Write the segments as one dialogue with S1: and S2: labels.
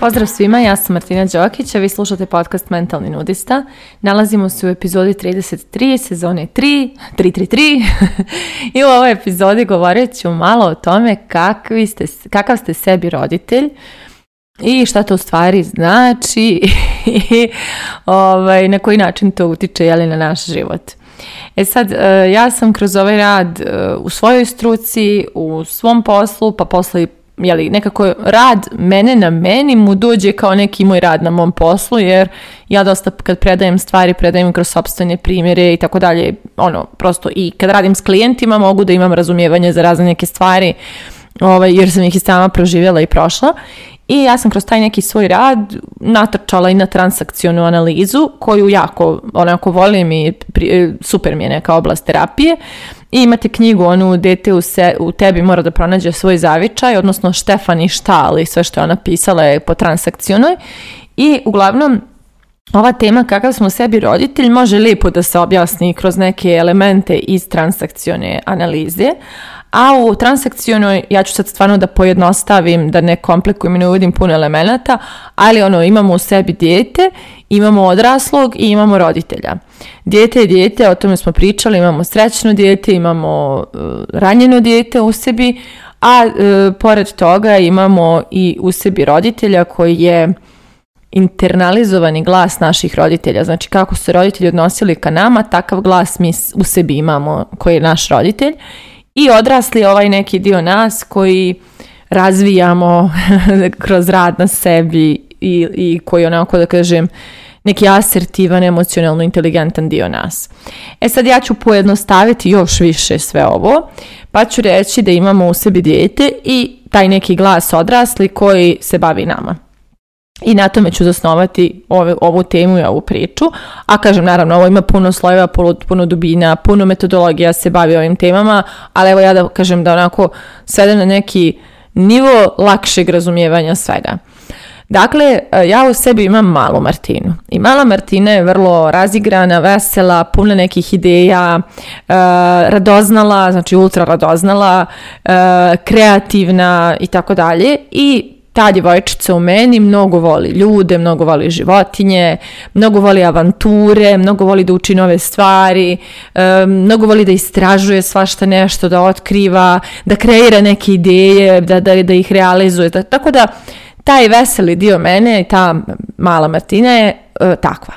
S1: Pozdrav svima, ja sam Martina Đokić, a vi slušate podcast Mentalni nudista. Nalazimo se u epizodi 33, sezone 3, 333. I u ovoj epizodi govorit ću malo o tome kakvi ste, kakav ste sebi roditelj, i šta to u stvari znači i ovaj, na koji način to utiče jeli, na naš život. E sad, e, ja sam kroz ovaj rad e, u svojoj struci, u svom poslu, pa posle jeli, nekako rad mene na meni mu dođe kao neki moj rad na mom poslu, jer ja dosta kad predajem stvari, predajem kroz sobstvene primjere i tako dalje, ono, prosto i kad radim s klijentima mogu da imam razumijevanje za razne neke stvari, ovaj, jer sam ih i sama proživjela i prošla i ja sam kroz taj neki svoj rad natrčala i na transakcionu analizu koju jako onako volim i e, super mi je neka oblast terapije i imate knjigu onu dete u, se, u tebi mora da pronađe svoj zavičaj, odnosno Štefani Štali, sve što je ona pisala je po transakcionoj i uglavnom ova tema kakav smo sebi roditelj može lijepo da se objasni kroz neke elemente iz transakcione analize, a u transakcionoj ja ću sad stvarno da pojednostavim, da ne komplikujem i ne uvidim puno elemenata, ali ono, imamo u sebi dijete, imamo odraslog i imamo roditelja. Dijete je dijete, o tome smo pričali, imamo srećno dijete, imamo e, ranjeno dijete u sebi, a e, pored toga imamo i u sebi roditelja koji je internalizovani glas naših roditelja. Znači kako su se roditelji odnosili ka nama, takav glas mi u sebi imamo koji je naš roditelj i odrasli ovaj neki dio nas koji razvijamo kroz rad na sebi i, i koji onako da kažem neki asertivan, emocionalno inteligentan dio nas. E sad ja ću pojednostaviti još više sve ovo, pa ću reći da imamo u sebi dijete i taj neki glas odrasli koji se bavi nama. I na tome ću zasnovati ove, ovu temu i ovu priču. A kažem, naravno, ovo ima puno slojeva, puno, dubina, puno metodologija se bavi ovim temama, ali evo ja da kažem da onako svedem na neki nivo lakšeg razumijevanja svega. Dakle, e, ja u sebi imam malu Martinu. I mala Martina je vrlo razigrana, vesela, puna nekih ideja, e, radoznala, znači ultra radoznala, e, kreativna i tako dalje. I ta djevojčica u meni mnogo voli ljude, mnogo voli životinje, mnogo voli avanture, mnogo voli da uči nove stvari, mnogo voli da istražuje svašta nešto, da otkriva, da kreira neke ideje, da, da, da ih realizuje. Tako da taj veseli dio mene i ta mala Martina je e, takva.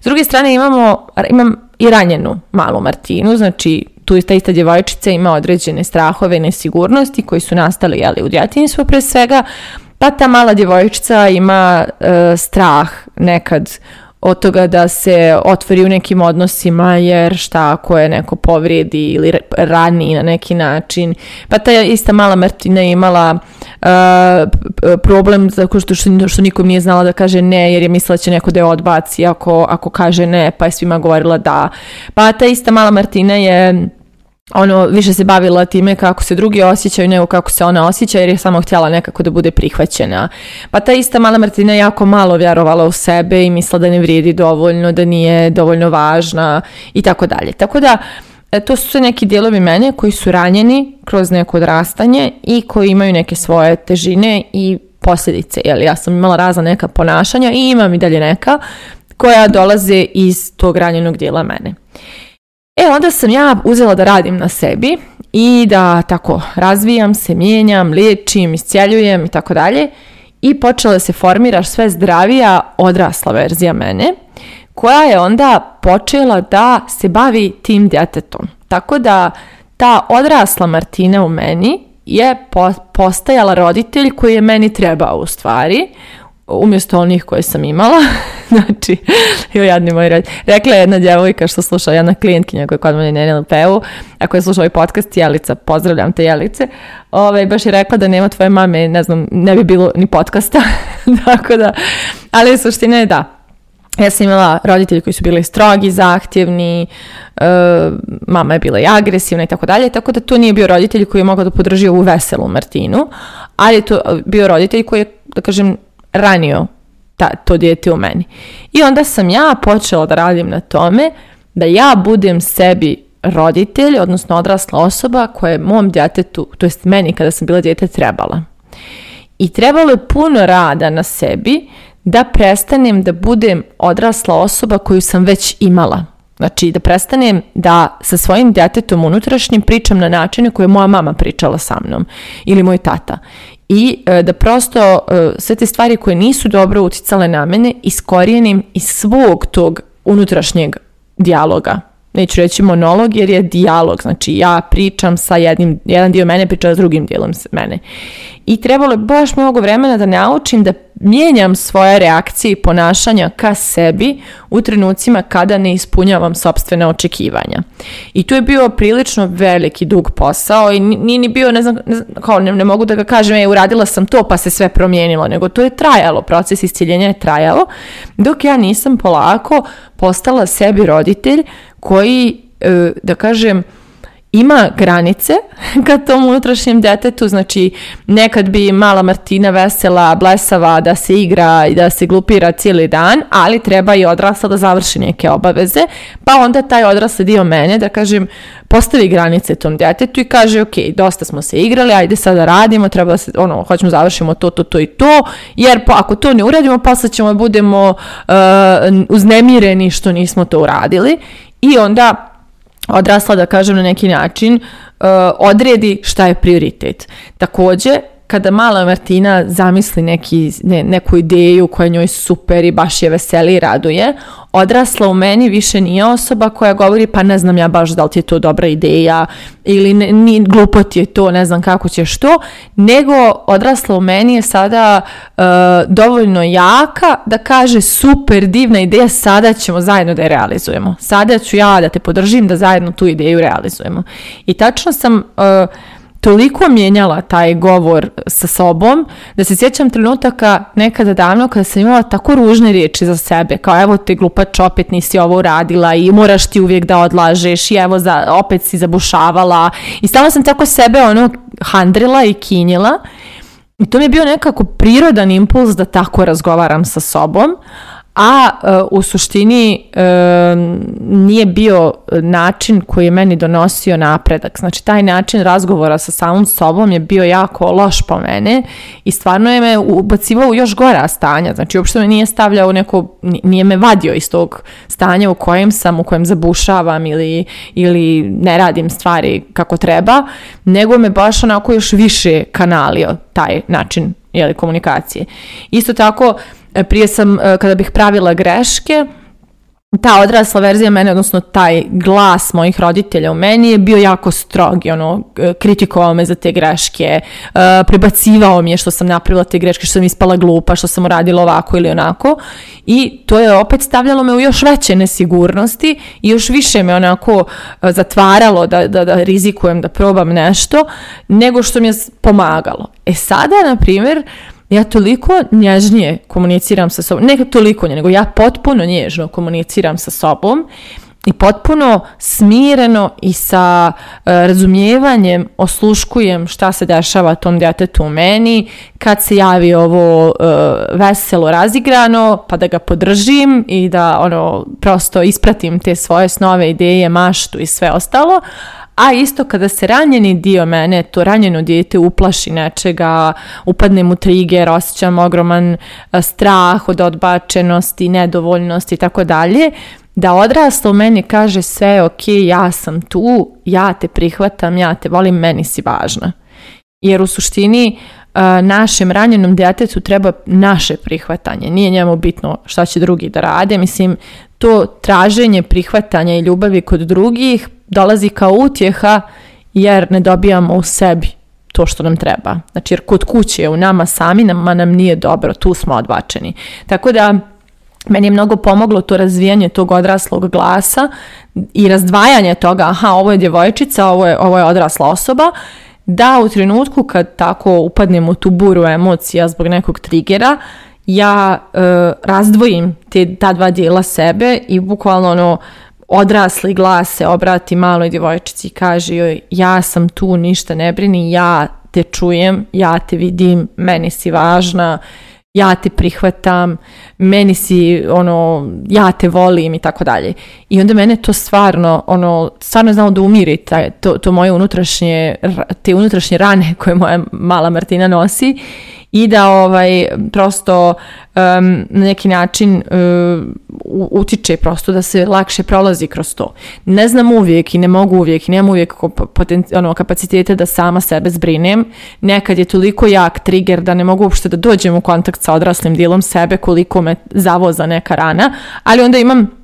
S1: S druge strane imamo, imam i ranjenu malu Martinu, znači tu ta ista djevojčica ima određene strahove i nesigurnosti koji su nastali jeli, u djetinjstvu pre svega, pa ta mala djevojčica ima e, strah nekad od toga da se otvori u nekim odnosima jer šta ako je neko povrijedi ili rani na neki način. Pa ta ista mala Martina je imala e, e, problem zato što, što nikom nije znala da kaže ne jer je mislila će neko da je odbaci ako, ako kaže ne pa je svima govorila da. Pa ta ista mala Martina je ono više se bavila time kako se drugi osjećaju nego kako se ona osjeća jer je samo htjela nekako da bude prihvaćena. Pa ta ista mala Martina jako malo vjerovala u sebe i mislila da ne vrijedi dovoljno, da nije dovoljno važna i tako dalje. Tako da e, to su sve neki dijelovi mene koji su ranjeni kroz neko odrastanje i koji imaju neke svoje težine i posljedice. Jel, ja sam imala razna neka ponašanja i imam i dalje neka koja dolaze iz tog ranjenog dijela mene. E, onda sam ja uzela da radim na sebi i da tako razvijam se, mijenjam, liječim, iscijeljujem i tako dalje. I počela se formira sve zdravija odrasla verzija mene koja je onda počela da se bavi tim djetetom. Tako da ta odrasla Martina u meni je postajala roditelj koji je meni trebao u stvari umjesto onih koje sam imala. znači, joj jadni moj rad. Rekla je jedna djevojka što sluša, jedna klijentkinja koja je kod mene na NLP-u, a koja slušao ovaj podcast Jelica, pozdravljam te Jelice, Ove, ovaj, baš je rekla da nema tvoje mame, ne znam, ne bi bilo ni podcasta. Tako da, ali suština je da, ja sam imala roditelji koji su bili strogi, zahtjevni, e, mama je bila i agresivna i tako dalje, tako da to nije bio roditelj koji je mogao da podrži ovu veselu Martinu, ali je to bio roditelj koji je, da kažem, ranio to dijete u meni. I onda sam ja počela da radim na tome da ja budem sebi roditelj, odnosno odrasla osoba koja je mom djetetu, to jest meni kada sam bila djete, trebala. I trebalo je puno rada na sebi da prestanem da budem odrasla osoba koju sam već imala. Znači da prestanem da sa svojim djetetom unutrašnjim pričam na način na koji je moja mama pričala sa mnom ili moj tata i e, da prosto e, sve te stvari koje nisu dobro uticale na mene iskorijenim iz svog tog unutrašnjeg dijaloga. Neću reći monolog jer je dijalog, znači ja pričam sa jednim, jedan dio mene priča s drugim dijelom mene i trebalo je baš mnogo vremena da naučim da mijenjam svoje reakcije i ponašanja ka sebi u trenucima kada ne ispunjavam sobstvene očekivanja. I tu je bio prilično veliki dug posao i nije ni bio, ne znam, ne, kao ne, mogu da ga kažem, je, uradila sam to pa se sve promijenilo, nego to je trajalo, proces isciljenja je trajalo, dok ja nisam polako postala sebi roditelj koji, e, da kažem, ima granice ka tom unutrašnjem detetu, znači nekad bi mala Martina vesela, blesava da se igra i da se glupira cijeli dan, ali treba i odrasla da završi neke obaveze, pa onda taj odrasli dio mene, da kažem, postavi granice tom detetu i kaže, ok, dosta smo se igrali, ajde sada radimo, treba da se, ono, hoćemo završimo to, to, to i to, jer pa, ako to ne uradimo, posle ćemo budemo eh, uznemireni što nismo to uradili i onda odrasla, da kažem na neki način, e, odredi šta je prioritet. Također, kada mala Martina zamisli neki, neku ideju koja njoj super i baš je veseli i raduje, odrasla u meni više nije osoba koja govori pa ne znam ja baš da li ti je to dobra ideja ili ne, ni, glupo ti je to, ne znam kako će što. nego odrasla u meni je sada e, dovoljno jaka da kaže super divna ideja, sada ćemo zajedno da je realizujemo. Sada ću ja da te podržim da zajedno tu ideju realizujemo. I tačno sam... E, toliko mijenjala taj govor sa sobom, da se sjećam trenutaka nekada davno kada sam imala tako ružne riječi za sebe, kao evo te glupač, opet nisi ovo uradila i moraš ti uvijek da odlažeš i evo za, opet si zabušavala i stalno sam tako sebe ono handrila i kinjila i to mi je bio nekako prirodan impuls da tako razgovaram sa sobom, a e, u suštini e, nije bio način koji je meni donosio napredak. Znači taj način razgovora sa samom sobom je bio jako loš po mene i stvarno je me ubacivao u još gora stanja. Znači uopšte me nije stavljao u neko, nije me vadio iz tog stanja u kojem sam, u kojem zabušavam ili, ili ne radim stvari kako treba, nego me baš onako još više kanalio taj način jeli, komunikacije. Isto tako, E, prije sam, e, kada bih pravila greške, ta odrasla verzija mene, odnosno taj glas mojih roditelja u meni je bio jako strog ono, e, kritikovao me za te greške, prebacivao mi je što sam napravila te greške, što sam ispala glupa, što sam uradila ovako ili onako i to je opet stavljalo me u još veće nesigurnosti i još više me onako zatvaralo da, da, da rizikujem, da probam nešto, nego što mi je pomagalo. E sada, na primjer, ja toliko nježnije komuniciram sa sobom, ne toliko nje, nego ja potpuno nježno komuniciram sa sobom i potpuno smireno i sa e, razumijevanjem osluškujem šta se dešava tom djetetu u meni, kad se javi ovo e, veselo razigrano, pa da ga podržim i da ono prosto ispratim te svoje snove, ideje, maštu i sve ostalo, a isto kada se ranjeni dio mene, to ranjeno dijete uplaši nečega, upadne mu trigger, osjećam ogroman e, strah od odbačenosti, nedovoljnosti i tako dalje, da odraslo meni kaže sve ok, ja sam tu, ja te prihvatam, ja te volim, meni si važna. Jer u suštini e, našem ranjenom djetetu treba naše prihvatanje. Nije njemu bitno šta će drugi da rade. Mislim, to traženje prihvatanja i ljubavi kod drugih dolazi kao utjeha jer ne dobijamo u sebi to što nam treba. Znači jer kod kuće u nama sami nama nam nije dobro, tu smo odbačeni. Tako da meni je mnogo pomoglo to razvijanje tog odraslog glasa i razdvajanje toga, aha, ovo je djevojčica, ovo je, ovo je odrasla osoba, da u trenutku kad tako upadnemo u tu buru emocija zbog nekog trigera, ja e, razdvojim te, ta dva dijela sebe i bukvalno ono odrasli glas se obrati maloj djevojčici i kaže joj ja sam tu, ništa ne brini, ja te čujem, ja te vidim, meni si važna, ja te prihvatam, meni si, ono, ja te volim i tako dalje. I onda mene to stvarno, ono, stvarno znao da umiri to, to moje unutrašnje, te unutrašnje rane koje moja mala Martina nosi i da ovaj prosto na neki način um, utiče prosto da se lakše prolazi kroz to. Ne znam uvijek i ne mogu uvijek i nemam uvijek ono, kapacitete da sama sebe zbrinem. Nekad je toliko jak trigger da ne mogu uopšte da dođem u kontakt sa odraslim dijelom sebe koliko me zavoza neka rana, ali onda imam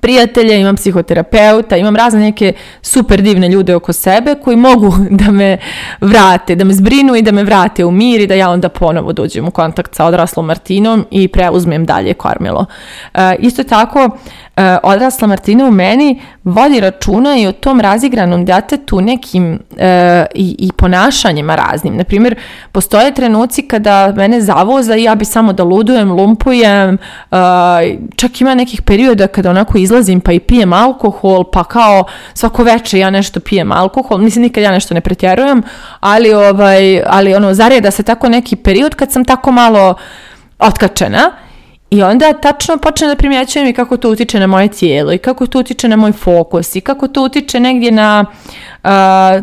S1: prijatelje, imam psihoterapeuta, imam razne neke super divne ljude oko sebe koji mogu da me vrate, da me zbrinu i da me vrate u mir i da ja onda ponovo dođem u kontakt sa odraslom Martinom i preuzmem dalje kormilo. E, isto tako, e, odrasla Martina u meni vodi računa i o tom razigranom djetetu nekim e, i, i ponašanjima raznim. Na primjer, postoje trenuci kada mene zavoza i ja bi samo da ludujem, lumpujem, e, čak ima nekih perioda kada onako izlazim pa i pijem alkohol, pa kao svako večer ja nešto pijem alkohol, mislim nikad ja nešto ne pretjerujem, ali, ovaj, ali ono, zareda se tako neki period kad sam tako malo otkačena i onda tačno počnem da primjećujem i kako to utiče na moje tijelo i kako to utiče na moj fokus i kako to utiče negdje na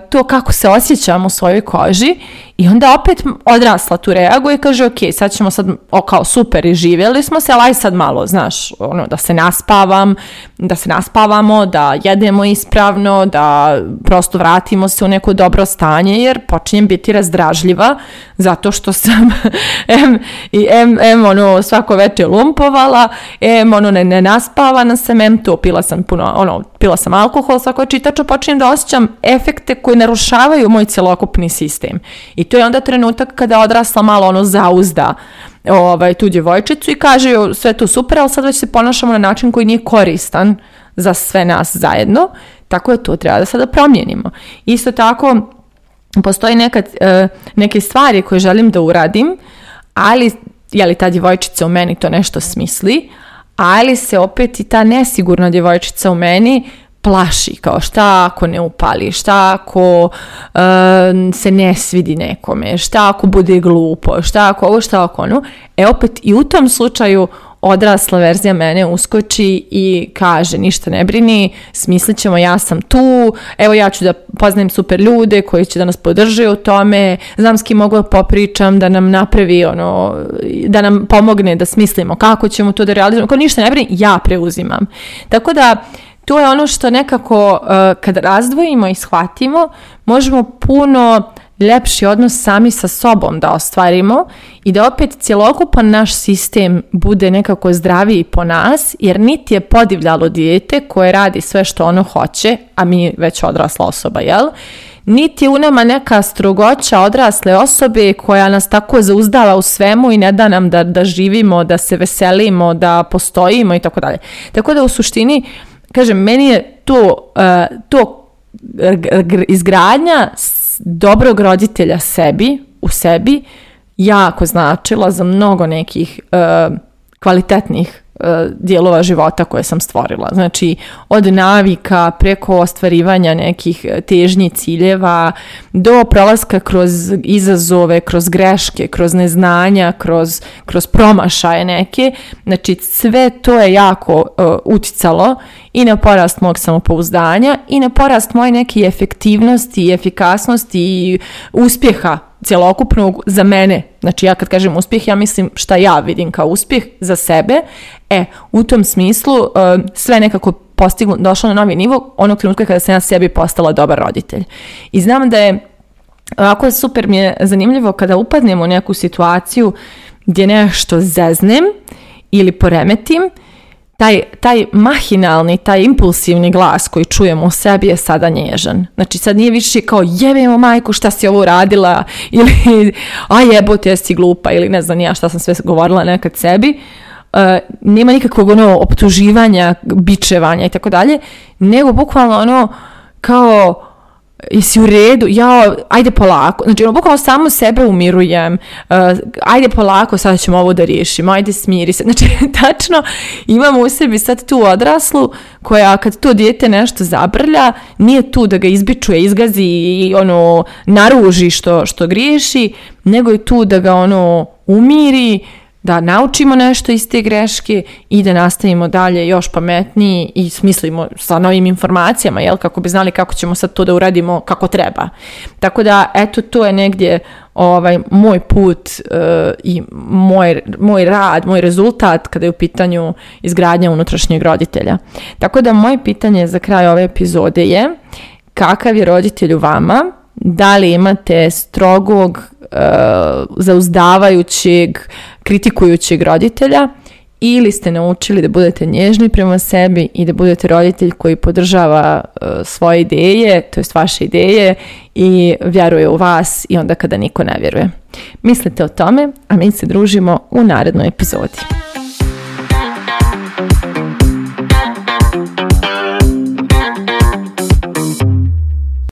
S1: to kako se osjećam u svojoj koži i onda opet odrasla tu reaguje i kaže, ok, sad ćemo sad, o kao super i živjeli smo se, ali aj sad malo, znaš, ono, da se naspavam, da se naspavamo, da jedemo ispravno, da prosto vratimo se u neko dobro stanje, jer počinjem biti razdražljiva zato što sam em, i em, em, ono, svako večer lumpovala, em, ono, ne, ne naspavana sam, em, to, pila sam puno, ono, pila sam alkohol, svako čitačo, počinjem da osjećam efekte koji narušavaju moj celokupni sistem. I to je onda trenutak kada odrasla malo ono zauzda ovaj, tu djevojčicu i kaže joj sve to super, ali sad već se ponašamo na način koji nije koristan za sve nas zajedno, tako je to treba da sada promijenimo. Isto tako, postoji nekad, e, neke stvari koje želim da uradim, ali je li ta djevojčica u meni to nešto smisli, ali se opet i ta nesigurna djevojčica u meni plaši, kao šta ako ne upali, šta ako se ne svidi nekome, šta ako bude glupo, šta ako ovo, šta ako ono. E opet i u tom slučaju odrasla verzija mene uskoči i kaže ništa ne brini, smislit ćemo ja sam tu, evo ja ću da poznajem super ljude koji će da nas podrže u tome, znam s kim mogu da popričam, da nam napravi ono, da nam pomogne da smislimo kako ćemo to da realizujemo, kao ništa ne brini, ja preuzimam. Tako da to je ono što nekako eh, kad razdvojimo i shvatimo, možemo puno ljepši odnos sami sa sobom da ostvarimo i da opet cjelokupan naš sistem bude nekako zdraviji po nas, jer niti je podivljalo dijete koje radi sve što ono hoće, a mi već odrasla osoba, jel? Niti je u nama neka strogoća odrasle osobe koja nas tako zauzdala u svemu i ne da nam da, da živimo, da se veselimo, da postojimo i tako dalje. Tako da u suštini kažem, meni je to, e, to izgradnja dobrog roditelja sebi, u sebi, jako značila za mnogo nekih e, kvalitetnih E, dijelova života koje sam stvorila. Znači, od navika preko ostvarivanja nekih težnji ciljeva do prolaska kroz izazove, kroz greške, kroz neznanja, kroz, kroz promašaje neke. Znači, sve to je jako uh, uticalo i na porast mog samopouzdanja i na porast moje neke efektivnosti i efikasnosti i uspjeha cjelokupnog za mene, znači ja kad kažem uspjeh, ja mislim šta ja vidim kao uspjeh za sebe, e, u tom smislu e, sve nekako postiglo, došlo na novi nivo onog trenutka kada sam ja sebi postala dobar roditelj. I znam da je, ovako super mi je zanimljivo kada upadnem u neku situaciju gdje nešto zeznem ili poremetim, taj, taj mahinalni, taj impulsivni glas koji čujemo u sebi je sada nježan. Znači sad nije više kao jebemo majku šta si ovo radila ili a jebote jesi glupa ili ne znam ja šta sam sve govorila nekad sebi. E, nema nikakvog ono optuživanja, bičevanja i tako dalje, nego bukvalno ono kao jesi u redu, ja, ajde polako. Znači, ono, samo sebe umirujem, e, ajde polako, sada ćemo ovo da riješimo, ajde smiri se. Znači, tačno imam u sebi sad tu odraslu koja kad to dijete nešto zabrlja, nije tu da ga izbičuje, izgazi i ono, naruži što, što griješi, nego je tu da ga ono umiri, da naučimo nešto iz te greške i da nastavimo dalje još pametniji i smislimo sa novim informacijama, jel, kako bi znali kako ćemo sad to da uradimo kako treba. Tako da, eto, to je negdje ovaj moj put eh, i moj, moj rad, moj rezultat kada je u pitanju izgradnja unutrašnjeg roditelja. Tako da, moje pitanje za kraj ove epizode je kakav je roditelj u vama, da li imate strogog, eh, zauzdavajućeg, kritikujućeg roditelja ili ste naučili da budete nježni prema sebi i da budete roditelj koji podržava e, svoje ideje, to jest vaše ideje i vjeruje u vas i onda kada niko ne vjeruje. Mislite o tome, a mi se družimo u narednoj epizodi.